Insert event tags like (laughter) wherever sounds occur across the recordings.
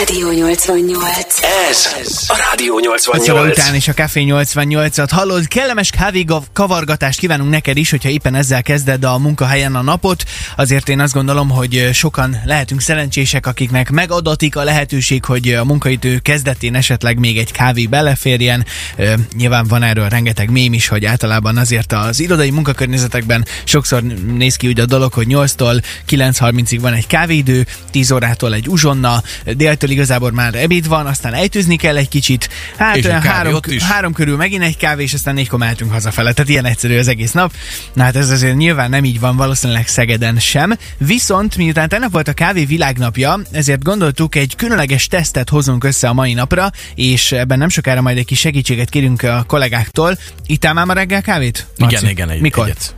Rádió 88. Ez a Rádió 5 óra 88. után és a Café 88-at hallod. Kellemes kávé kavargatást kívánunk neked is, hogyha éppen ezzel kezded a munkahelyen a napot. Azért én azt gondolom, hogy sokan lehetünk szerencsések, akiknek megadatik a lehetőség, hogy a munkaidő kezdetén esetleg még egy kávé beleférjen. Nyilván van erről rengeteg mém is, hogy általában azért az irodai munkakörnyezetekben sokszor néz ki úgy a dolog, hogy 8-tól 9.30-ig van egy kávéidő, 10 órától egy uzsonna, déltől igazából már ebéd van, aztán ejtőzni kell egy kicsit, hát És egy olyan kávé három, három körül megint egy kávé, és aztán négykor mehetünk hazafele. Tehát ilyen egyszerű az egész nap. Na hát ez azért nyilván nem így van valószínűleg Szegeden sem. Viszont miután tegnap volt a kávé világnapja, ezért gondoltuk egy különleges tesztet hozunk össze a mai napra, és ebben nem sokára majd egy kis segítséget kérünk a kollégáktól. Ittál már ma reggel kávét? Igen, Marci? igen, egy, Mikor? egyet.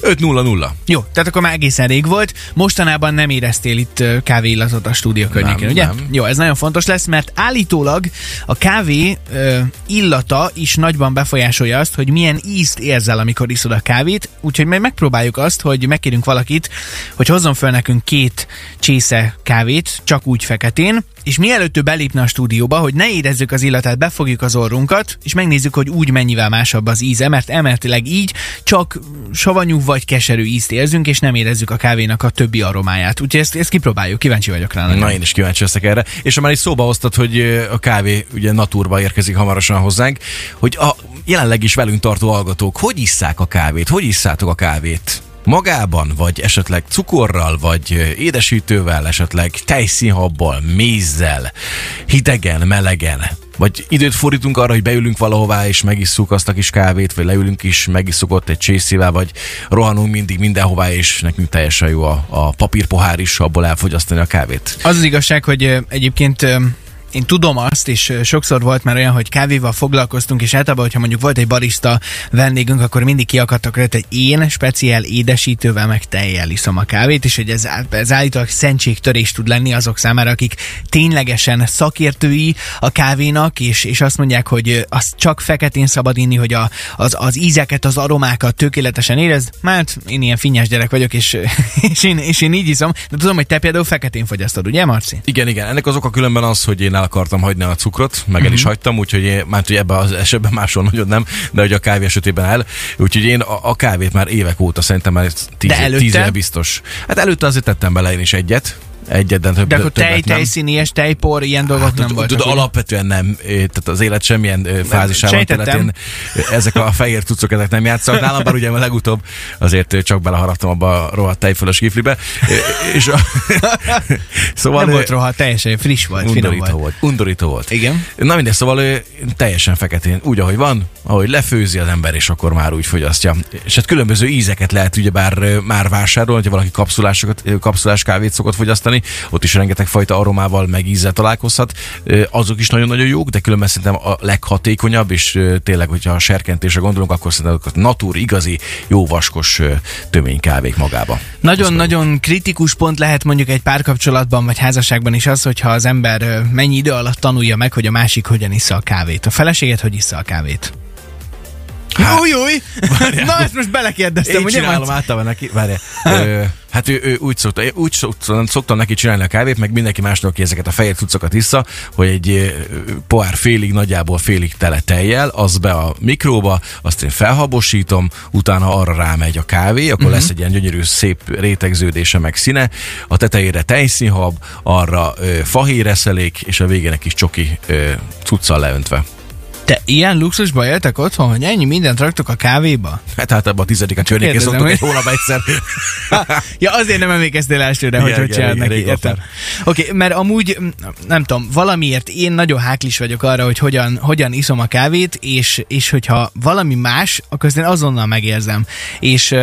5-0-0. Jó, tehát akkor már egészen rég volt. Mostanában nem éreztél itt kávéillatot a stúdió környékén, ugye? nem. Jó, ez nagyon fontos lesz, mert állítólag a kávé ö, illata is nagyban befolyásolja azt, hogy milyen ízt érzel, amikor iszod a kávét. Úgyhogy majd megpróbáljuk azt, hogy megkérünk valakit, hogy hozzon fel nekünk két csésze kávét, csak úgy feketén, és mielőtt ő belépne a stúdióba, hogy ne érezzük az illatát, befogjuk az orrunkat, és megnézzük, hogy úgy mennyivel másabb az íze, mert emeletileg így csak savanyú vagy keserű ízt érzünk, és nem érezzük a kávénak a többi aromáját. Úgyhogy ezt, ezt kipróbáljuk, kíváncsi vagyok rá. nagyon. Na én is kíváncsi leszek erre. És ha már is szóba hoztad, hogy a kávé ugye naturba érkezik hamarosan hozzánk, hogy a jelenleg is velünk tartó hallgatók, hogy isszák a kávét? Hogy isszátok a kávét? Magában, vagy esetleg cukorral, vagy édesítővel, esetleg tejszínhabbal, mézzel, hidegen, melegen, vagy időt fordítunk arra, hogy beülünk valahová és megisszuk azt a kis kávét, vagy leülünk is, megisszuk ott egy csészével, vagy rohanunk mindig mindenhová, és nekünk teljesen jó a, a papírpohár is, abból elfogyasztani a kávét. Az az igazság, hogy egyébként én tudom azt, és sokszor volt már olyan, hogy kávéval foglalkoztunk, és általában, hogyha mondjuk volt egy barista vendégünk, akkor mindig kiakadtak rajta, hogy én speciál édesítővel meg tejjel iszom a kávét, és hogy ez, ez állítólag szentségtörés tud lenni azok számára, akik ténylegesen szakértői a kávénak, és, és azt mondják, hogy azt csak feketén szabad inni, hogy a, az, az ízeket, az aromákat tökéletesen érez. Mert én ilyen finnyás gyerek vagyok, és, (laughs) és, én, és én így iszom, de tudom, hogy te például feketén fogyasztod, ugye, Marci? Igen, igen. Ennek az oka különben az, hogy én el akartam hagyni a cukrot, meg el is hagytam, úgyhogy én, már hogy ebben az esetben máshol nagyon nem, de hogy a kávé esetében el. Úgyhogy én a, a kávét már évek óta szerintem már tíz, tíz biztos. Hát előtte azért tettem bele én is egyet. Egyet, de, több, De akkor tej, többet nem. tejszínies, tejpor, ilyen dolgok Hát, nem tud- voltak. tud, ugye? alapvetően nem, eh, tehát az élet semmilyen fázisában területén ezek a fehér cuccok ezek nem játszanak nálam, bár ugye a legutóbb azért csak beleharaptam abba a rohadt tejfölös kiflibe. És a, (laughs) szóval Nem eh, volt rohadt, teljesen friss volt, finom undorító volt. volt. Undorító volt. Igen. Na mindegy, szóval ő teljesen feketén, úgy, ahogy van, ahogy lefőzi az ember, és akkor már úgy fogyasztja. És hát különböző ízeket lehet ugyebár már vásárolni, hogyha valaki kapszulásokat, kapszulás kávét szokott fogyasztani, ott is rengeteg fajta aromával, meg ízzel találkozhat. Azok is nagyon-nagyon jók, de különben szerintem a leghatékonyabb, és tényleg, hogyha a serkentésre gondolunk, akkor szerintem a natur igazi, jó vaskos tömény kávék magába. Nagyon-nagyon kritikus pont lehet mondjuk egy párkapcsolatban vagy házasságban is az, hogyha az ember mennyi idő alatt tanulja meg, hogy a másik hogyan issza a kávét. A feleséget hogy issza a kávét? Hát- Új, új! Na, ezt most belekérdeztem, Én ugye? csinálom Marci? általában neki, várj, ö, hát ő, ő úgy szokta, úgy szoktam, szoktam neki csinálni a kávét, meg mindenki másnak, aki ezeket a fehér cuccokat issza, hogy egy pohár félig, nagyjából félig tele tejjel, az be a mikróba, azt én felhabosítom, utána arra rámegy a kávé, akkor uh-huh. lesz egy ilyen gyönyörű, szép rétegződése, meg színe, a tetejére tejszínhab, arra ö, fahéreszelék, és a végén egy kis csoki ö, cuccal leöntve. Te ilyen luxusba éltek otthon, hogy ennyi mindent raktok a kávéba? Hát általában a tizedik környékén kérdezem, szoktuk egy hogy- hónap egyszer. (laughs) ja, azért nem emlékeztél elsőre, hogy Igen, hogy igen, csinálod igen, neki. Oké, okay, mert amúgy, nem tudom, valamiért én nagyon háklis vagyok arra, hogy hogyan, hogyan iszom a kávét, és, és hogyha valami más, akkor én azonnal megérzem. És,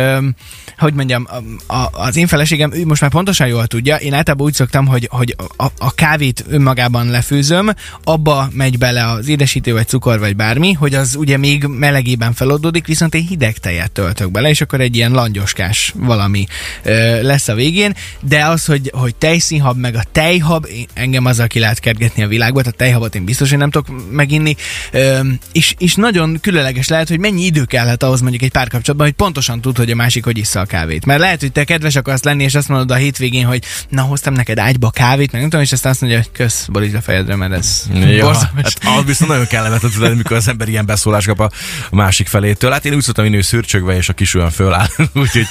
hogy mondjam, a, a, az én feleségem, ő most már pontosan jól tudja, én általában úgy szoktam, hogy, hogy a, a kávét önmagában lefőzöm, abba megy bele az édesítő vagy cukor, cukor vagy bármi, hogy az ugye még melegében feloldódik, viszont én hideg tejet töltök bele, és akkor egy ilyen langyoskás valami ö, lesz a végén, de az, hogy, hogy tejszínhab, meg a tejhab, engem azzal ki lehet kergetni a világba, a tejhabot én biztos, hogy nem tudok meginni, ö, és, és nagyon különleges lehet, hogy mennyi idő kellhet ahhoz mondjuk egy párkapcsolatban, hogy pontosan tud, hogy a másik hogy issza a kávét. Mert lehet, hogy te kedves akarsz lenni, és azt mondod a hétvégén, hogy na hoztam neked ágyba kávét, meg nem tudom, és aztán azt mondja, hogy kösz, borítsd a fejedre, mert ez Ja, borzalmas. hát az viszont nagyon kellemetlen tudod, mikor az ember ilyen beszólást kap a másik felétől. Hát én úgy szoktam hogy szürcsögve, és a kis olyan föláll. (laughs) Úgyhogy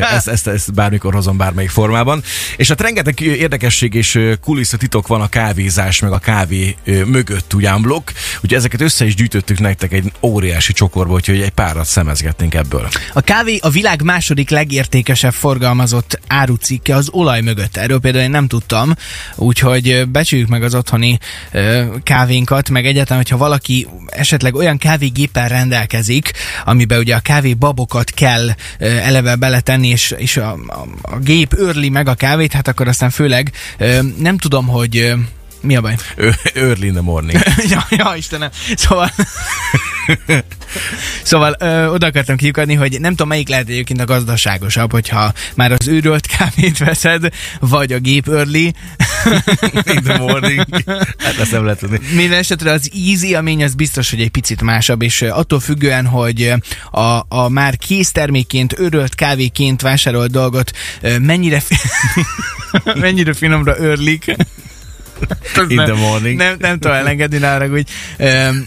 ezt, ezt, ezt, bármikor hozom bármelyik formában. És hát rengeteg érdekesség és kulisszatitok van a kávézás, meg a kávé mögött ugyan blokk. Úgyhogy ezeket össze is gyűjtöttük nektek egy óriási csokorba, úgyhogy egy párat szemezgetnénk ebből. A kávé a világ második legértékesebb forgalmazott árucikke az olaj mögött. Erről például én nem tudtam, úgyhogy becsüljük meg az otthoni ö, kávénkat, meg egyáltalán, hogyha valaki esetleg olyan kávégéppel rendelkezik, amiben ugye a kávé babokat kell eleve beletenni, és, és a, a, a gép őrli meg a kávét, hát akkor aztán főleg nem tudom, hogy mi a baj? Ö, Early in the morning. (laughs) ja, ja, Istenem. Szóval... (laughs) szóval ö, oda akartam kiukadni, hogy nem tudom, melyik lehet egyébként a gazdaságosabb, hogyha már az őrölt kávét veszed, vagy a gép early. (laughs) in the morning. Hát ezt nem lehet tudni. Minden esetre az íz élmény az biztos, hogy egy picit másabb, és attól függően, hogy a, a már késztermékként, őrölt kávéként vásárolt dolgot mennyire, (laughs) mennyire finomra őrlik, (laughs) In the morning. Nem, nem tudom elengedni rá, hogy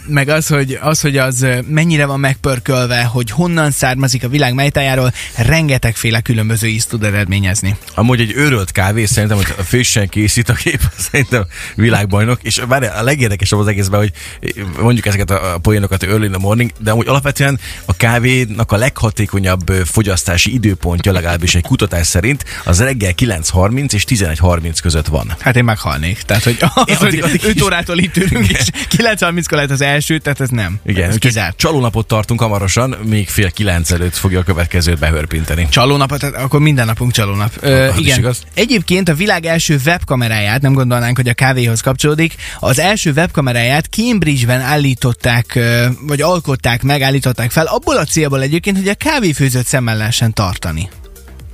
meg az hogy, az, hogy az mennyire van megpörkölve, hogy honnan származik a világ melytájáról, rengetegféle különböző ízt tud eredményezni. Amúgy egy őrölt kávé szerintem, hogy a fősen készít a kép, szerintem világbajnok, és bár a legérdekesebb az egészben, hogy mondjuk ezeket a poénokat early in the morning, de amúgy alapvetően a kávénak a leghatékonyabb fogyasztási időpontja legalábbis egy kutatás szerint az reggel 9.30 és 11.30 között van. Hát én meghalnék. Tehát, hogy az, hogy addig- addig 5 is- órától itt ülünk, és 9.30-kor lehet az első, tehát ez nem. Igen, ez kizárt. csalónapot tartunk hamarosan, még fél kilenc előtt fogja a következőt behörpinteni. Csalónap, tehát akkor minden napunk csalónap. Ö, is igen. igaz. Egyébként a világ első webkameráját, nem gondolnánk, hogy a kávéhoz kapcsolódik, az első webkameráját Cambridge-ben állították, vagy alkották meg, állították fel, abból a célból egyébként, hogy a kávéfőzőt szemmel lehessen tartani.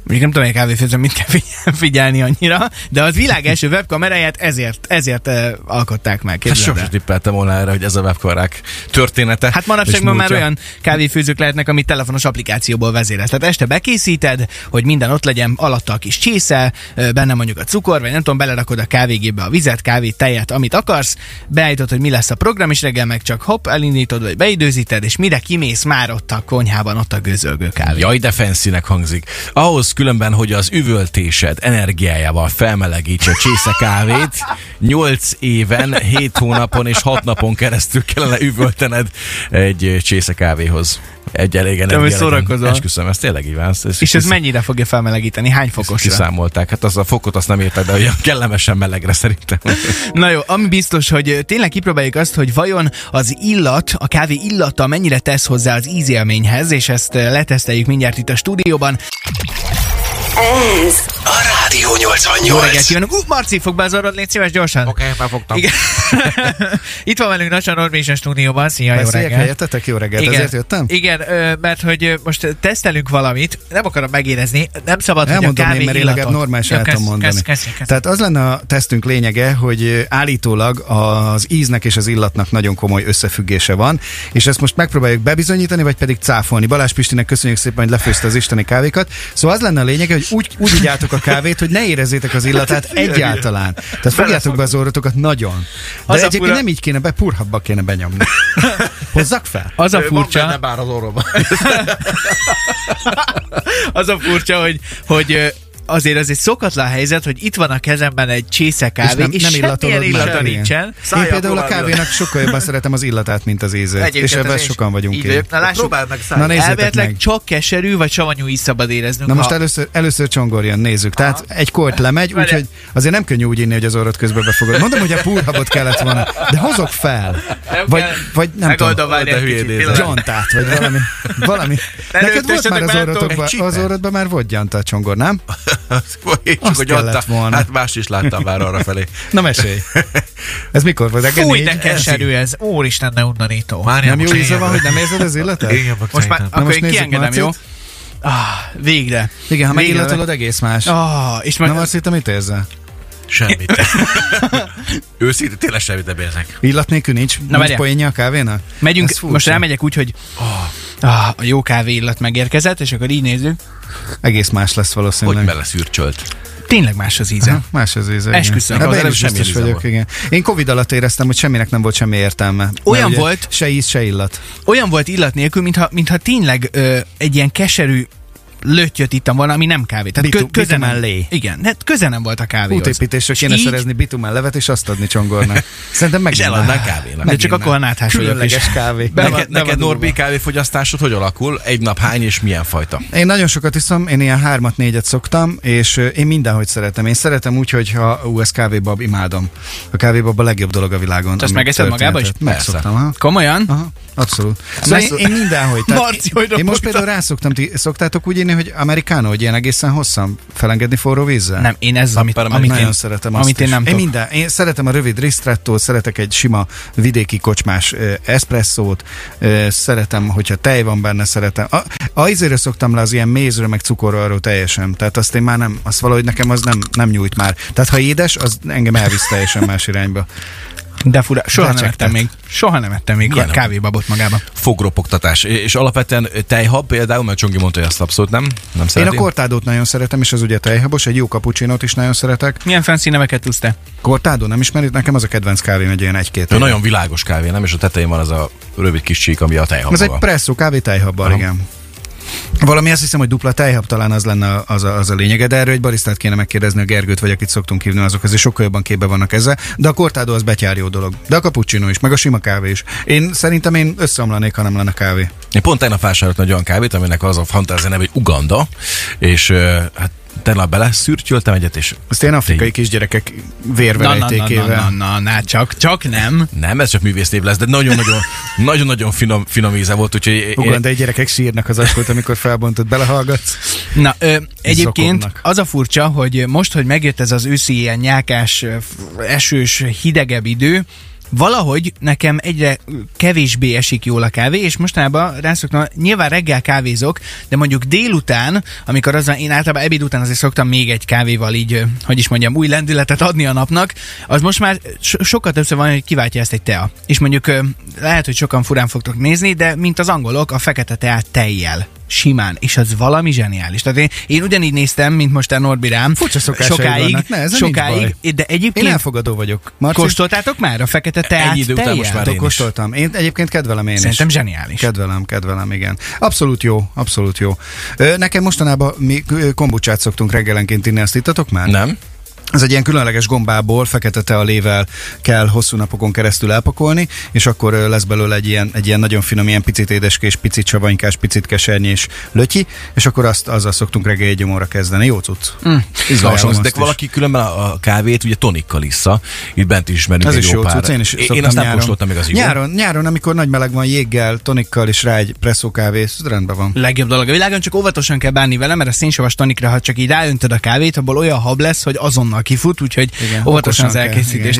Mondjuk nem tudom, hogy a kávéfőzőn mit kell figyel- (laughs) figyelni annyira, de az világ első webkameráját ezért, ezért uh, alkották meg. Hát sosem tippeltem volna erre, hogy ez a webkamerák története. Hát manapság és ma már olyan kávéfőzők lehetnek, amit telefonos applikációból vezérelsz. Tehát este bekészíted, hogy minden ott legyen, alatta a kis csésze, benne mondjuk a cukor, vagy nem tudom, belerakod a kávégébe a vizet, kávét, tejet, amit akarsz, beállítod, hogy mi lesz a program, és reggel meg csak hopp, elindítod, vagy beidőzíted, és mire kimész, már ott a konyhában, ott a gőzölgő kávé. Jaj, de hangzik. Ahhoz különben, hogy az üvöltésed energiájával felmelegítse a csésze kávét, 8 éven, 7 hónapon és 6 napon keresztül kellene üvöltened egy csésze kávéhoz. Egy elég hogy energia. szórakozol. Esküszöm, ez tényleg így van. Ezt És ez mennyire fogja felmelegíteni? Hány fokosra? kiszámolták. Hát az a fokot azt nem értek, de olyan kellemesen melegre szerintem. (laughs) Na jó, ami biztos, hogy tényleg kipróbáljuk azt, hogy vajon az illat, a kávé illata mennyire tesz hozzá az ízélményhez, és ezt ö, leteszteljük mindjárt itt a stúdióban. Ez A Rádió Jó 88. reggelt kívánok! Uh, Marci, fog be az orrod, légy szíves, gyorsan! Oké, már fogtam. Igen. (laughs) Itt van velünk Nasa Norbi is a stúdióban. Szia, jó reggelt! helyettetek? Jó reggelt, Igen, ezért jöttem? igen mert hogy most tesztelünk valamit, nem akarom megérezni, nem szabad, Elmondom hogy a kávé én, mert illatot- normális Jó, tudom kezd- mondani. kezd- kezd- kezd. Tehát az lenne a tesztünk lényege, hogy állítólag az íznek és az illatnak nagyon komoly összefüggése van, és ezt most megpróbáljuk bebizonyítani, vagy pedig cáfolni. Balázs Pistinek köszönjük szépen, hogy lefőzte az isteni kávékat. Szóval az lenne a lényege, hogy úgy, úgy igyátok a kávét, hogy ne érezzétek az illatát egyáltalán. Tehát fogjátok be az orrotokat nagyon. De Az egyébként fura- nem így kéne be, purhabba kéne benyomni. (laughs) Hozzak fel? Az a furcsa, bár az orromba. (laughs) (laughs) az a furcsa, hogy, hogy azért az egy szokatlan helyzet, hogy itt van a kezemben egy csésze kávé, és, és semmilyen illatolod meg. illata nincsen. Én például a kávénak sokkal jobban (laughs) szeretem az illatát, mint az ízét. Egyébként és ebben ez sokan vagyunk így vagyok. Na lássuk, Próbáld meg Na szállni. elméletileg meg. csak keserű vagy savanyú is szabad éreznünk. Na most ha- először, először csongorjon, nézzük. Tehát egy kort lemegy, úgyhogy azért nem könnyű úgy inni, hogy az orrod közben befogod. Mondom, hogy a púrhabot kellett volna, de hozok fel. Nem Vagy, vagy nem tudom. Gyantát, vagy valami. valami. Ne Neked volt már az egy az orrodban már volt gyanta a csongor, nem? Én (laughs) csak Azt hogy adta, volna. hát más is láttam már arra felé. (laughs) Na mesélj. Ez mikor volt? Fúj, de keserű ez. Úristen, ne undanító. Várjál, Nem jó íze van, hogy nem érzed az illetet? Én jövök Most már, akkor én kiengedem, jó? Ah, végre. Igen, ha megillatolod, egész más. Ah, és meg... Nem azt hittem, mit érzel? Semmit. (laughs) Őszintén tényleg semmit nem érzek. Illat nélkül nincs, nincs várjál. poénja a kávénak? Megyünk, most rámegyek úgy, hogy ah, a jó kávé illat megérkezett, és akkor így nézzük. Egész más lesz Hogy valószínűleg. bele szürcsölt. Tényleg más az íze. Aha, Más az íze. Esküszöm. Ebben előbb is semmi biztos íze vagyok, volt. igen. Én Covid alatt éreztem, hogy semminek nem volt semmi értelme. Olyan volt- Se íz, se illat. Olyan volt illat nélkül, mintha, mintha tényleg ö, egy ilyen keserű löttyöt ittam volna, ami nem kávé. Tehát Bitu- köze nem, lé. Igen, hát köze nem volt a kávéhoz. Útépítésre És kéne így- szerezni bitumen levet és azt adni csongornak. (laughs) Szerintem meg És eladnánk kávénak. De csak akkor a náthás Különleges is. kávé. Be Neked, neked Norbi kávéfogyasztásod hogy alakul? Egy nap hány és milyen fajta? Én nagyon sokat iszom, én ilyen hármat, négyet szoktam, és én mindenhogy szeretem. Én szeretem úgy, hogy ha ú, ez kávébab, imádom. A kávébab a legjobb dolog a világon. Ami megeszed magába is? Megszoktam. Komolyan? Aha, abszolút. Szóval én, Megszok- én mindenhogy. Tehát Marci, hogy én most például rászoktam, ti szoktátok úgy írni, hogy americano, hogy ilyen egészen hosszan felengedni forró vízzel? Nem, én ez, amit, Peppermint amit nagyon én, szeretem azt amit én is. nem én minden, én szeretem a rövid ristrettót, szeretek egy sima vidéki kocsmás uh, eszpresszót, uh, szeretem, hogyha tej van benne, szeretem. A, a izéről szoktam le az ilyen mézről, meg cukorról arról teljesen. Tehát azt én már nem, azt valahogy nekem az nem, nem nyújt már. Tehát ha édes, az engem elvisz teljesen más irányba. De fura, soha nem ettem még. Soha nem ettem még Milyen kávébabot magába. Fogropogtatás. És alapvetően tejhab például, mert Csongi mondta, hogy azt abszolút nem, nem Én szereti. a kortádót nagyon szeretem, és az ugye tejhabos, egy jó kapucsinót is nagyon szeretek. Milyen fancy neveket tudsz te? Kortádó, nem ismerit? Nekem az a kedvenc kávém egy ilyen egy-két. Éve. nagyon világos kávé, nem? És a tetején van az a rövid kis csík, ami a tejhab Ez egy presszó kávé tejhabbal, igen. Valami azt hiszem, hogy dupla tejhab talán az lenne az a, az a lényege, de erről egy barisztát kéne megkérdezni a Gergőt, vagy akit szoktunk hívni, azok azért sokkal jobban képbe vannak ezzel. De a kortádó az betyár jó dolog. De a cappuccino is, meg a sima kávé is. Én szerintem én összeomlanék, ha nem lenne kávé. Én pont tegnap vásároltam egy olyan kávét, aminek az a fantázia neve, hogy Uganda, és hát tegnap bele szürtyöltem egyet, és Ezt ilyen afrikai kisgyerekek Na, na, na, vérvelejtékével. na, na, na, csak, csak nem. nem, ez csak művésznév lesz, de nagyon-nagyon, (laughs) nagyon-nagyon finom, finom íze volt, úgyhogy én, Ugandai gyerekek sírnak az askót, amikor felbontod, belehallgatsz. Na, ö, egyébként Zokognak. az a furcsa, hogy most, hogy megjött ez az őszi ilyen nyákás, esős, hidegebb idő, valahogy nekem egyre kevésbé esik jól a kávé, és mostanában rászoktam, nyilván reggel kávézok, de mondjuk délután, amikor az én általában ebéd után azért szoktam még egy kávéval így, hogy is mondjam, új lendületet adni a napnak, az most már so- sokkal többször van, hogy kiváltja ezt egy tea. És mondjuk lehet, hogy sokan furán fogtok nézni, de mint az angolok, a fekete teát tejjel. Simán, és az valami zseniális. Tehát én, én ugyanígy néztem, mint most a Norbi rám. Furcsa sokáig, vannak. Ne, sokáig, de Én egyébként elfogadó vagyok. Marci, kóstoltátok már a fekete teát Egy idő után most már én is. kóstoltam. Én egyébként kedvelem én is. Szerintem zseniális. Kedvelem, kedvelem, igen. Abszolút jó, abszolút jó. Nekem mostanában mi kombucsát szoktunk reggelenként inni, azt ittatok már? nem. Ez egy ilyen különleges gombából, fekete tealével kell hosszú napokon keresztül elpakolni, és akkor lesz belőle egy ilyen, egy ilyen nagyon finom, ilyen picit édeskés, picit savanykás, picit kesernyés lötyi, és akkor azt azzal szoktunk reggel egy óra kezdeni. Jó cucc. Mm. Izgalmas, de valaki különben a a kávét ugye tonikkal issza. Itt bent is ismerünk Ez egy is jó jó cucc, én is én, azt nem nyáron. kóstoltam még az jó. Nyáron, nyáron, amikor nagy meleg van, jéggel, tonikkal és rá egy presszó kávé, ez rendben van. Legjobb dolog a világon, csak óvatosan kell bánni vele, mert a szénsavas tonikra, ha csak így ráöntöd a kávét, abból olyan hab lesz, hogy azonnal kifut, úgyhogy Igen, óvatosan az elkészítés.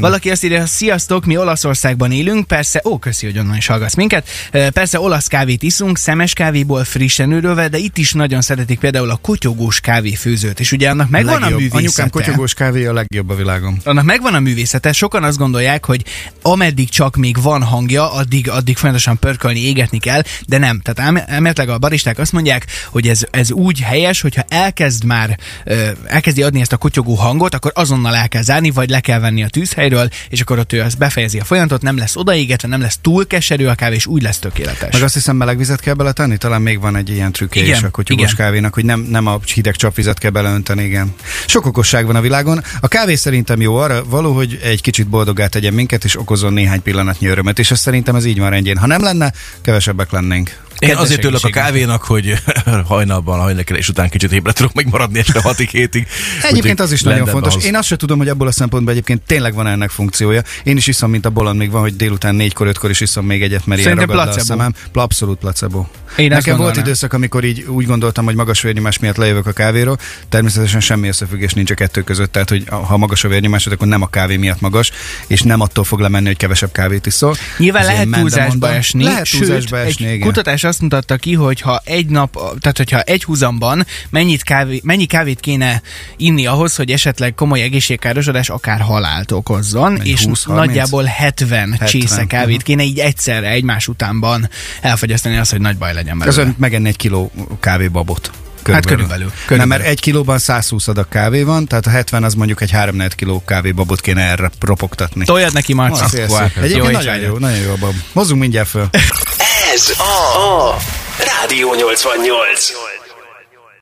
Valaki azt írja, sziasztok, mi Olaszországban élünk, persze, ó, köszi, hogy onnan is hallgatsz minket. Persze olasz kávét iszunk, szemes kávéból frissen őrölve, de itt is nagyon szeretik például a kotyogós kávéfőzőt, és ugye annak megvan a Legjobb. művészete. Anyukám kotyogós kávé a legjobb a világon. annak megvan a művészete, sokan azt gondolják, hogy ameddig csak még van hangja, addig, addig folyamatosan pörkölni, égetni kell, de nem. Tehát elméletileg a baristák azt mondják, hogy ez, ez úgy helyes, hogyha elkezd már, elkezdi adni ezt a kotyogó hangot, akkor azonnal el kell zárni, vagy le kell venni a tűzhelyről, és akkor ott ő azt befejezi a folyamatot, nem lesz odaégetve, nem lesz túl keserű a kávé, és úgy lesz tökéletes. Meg azt hiszem meleg vizet kell beletenni, talán még van egy ilyen trükkje Igen, is a igen. kávénak, hogy nem, nem a hideg csapvizet kell beleönteni, igen. Sok okosság van a világon. A kávé szerintem jó arra való, hogy egy kicsit boldoggá tegyen minket, és okozon néhány pillanatnyi örömet, és ez szerintem ez így van rendjén. Ha nem lenne, kevesebbek lennénk. Én azért tőlek a kávénak, hogy (laughs) hajnalban, a hajnalkelés után kicsit ébredt tudok még maradni este (laughs) 6-ig, 7-ig. Egyébként az is nagyon fontos. ahhoz. Én azt sem tudom, hogy abból a szempontból egyébként tényleg van ennek funkciója. Én is iszom, mint a bolond még van, hogy délután négykor, ötkor is iszom még egyet, mert ilyen Szerintem ragad le a placebo. szemem. Abszolút placebo. Én Nekem volt időszak, amikor így úgy gondoltam, hogy magas vérnyomás miatt lejövök a kávéról. Természetesen semmi összefüggés nincs a kettő között, tehát hogy ha magas a vérnyomásod, akkor nem a kávé miatt magas, és nem attól fog lemenni, hogy kevesebb kávét iszol. Nyilván lehet ilyen túlzásba esni, Lehet túlzásba esni, egy kutatás azt mutatta ki, hogy ha egy nap, tehát hogyha egy húzamban mennyit kávé, mennyi kávét kéne inni ahhoz, hogy esetleg komoly egészségkárosodás akár halált okozzon, Mennyi, és 20-30? nagyjából 70, 70, csésze kávét aha. kéne így egyszerre, egymás utánban elfogyasztani az, hogy nagy baj legyen belőle. Közön megenni egy kiló kávébabot. Hát körülbelül, Nem, körülbelül. mert egy kilóban 120 adag kávé van, tehát a 70 az mondjuk egy 3 kiló kávébabot kéne erre ropogtatni. Toljad neki. Marci, Wow. Egyébként Jó nagyon jó, nagyon jó a bab. Hozzunk mindjárt föl. Ez a, a Rádió 88.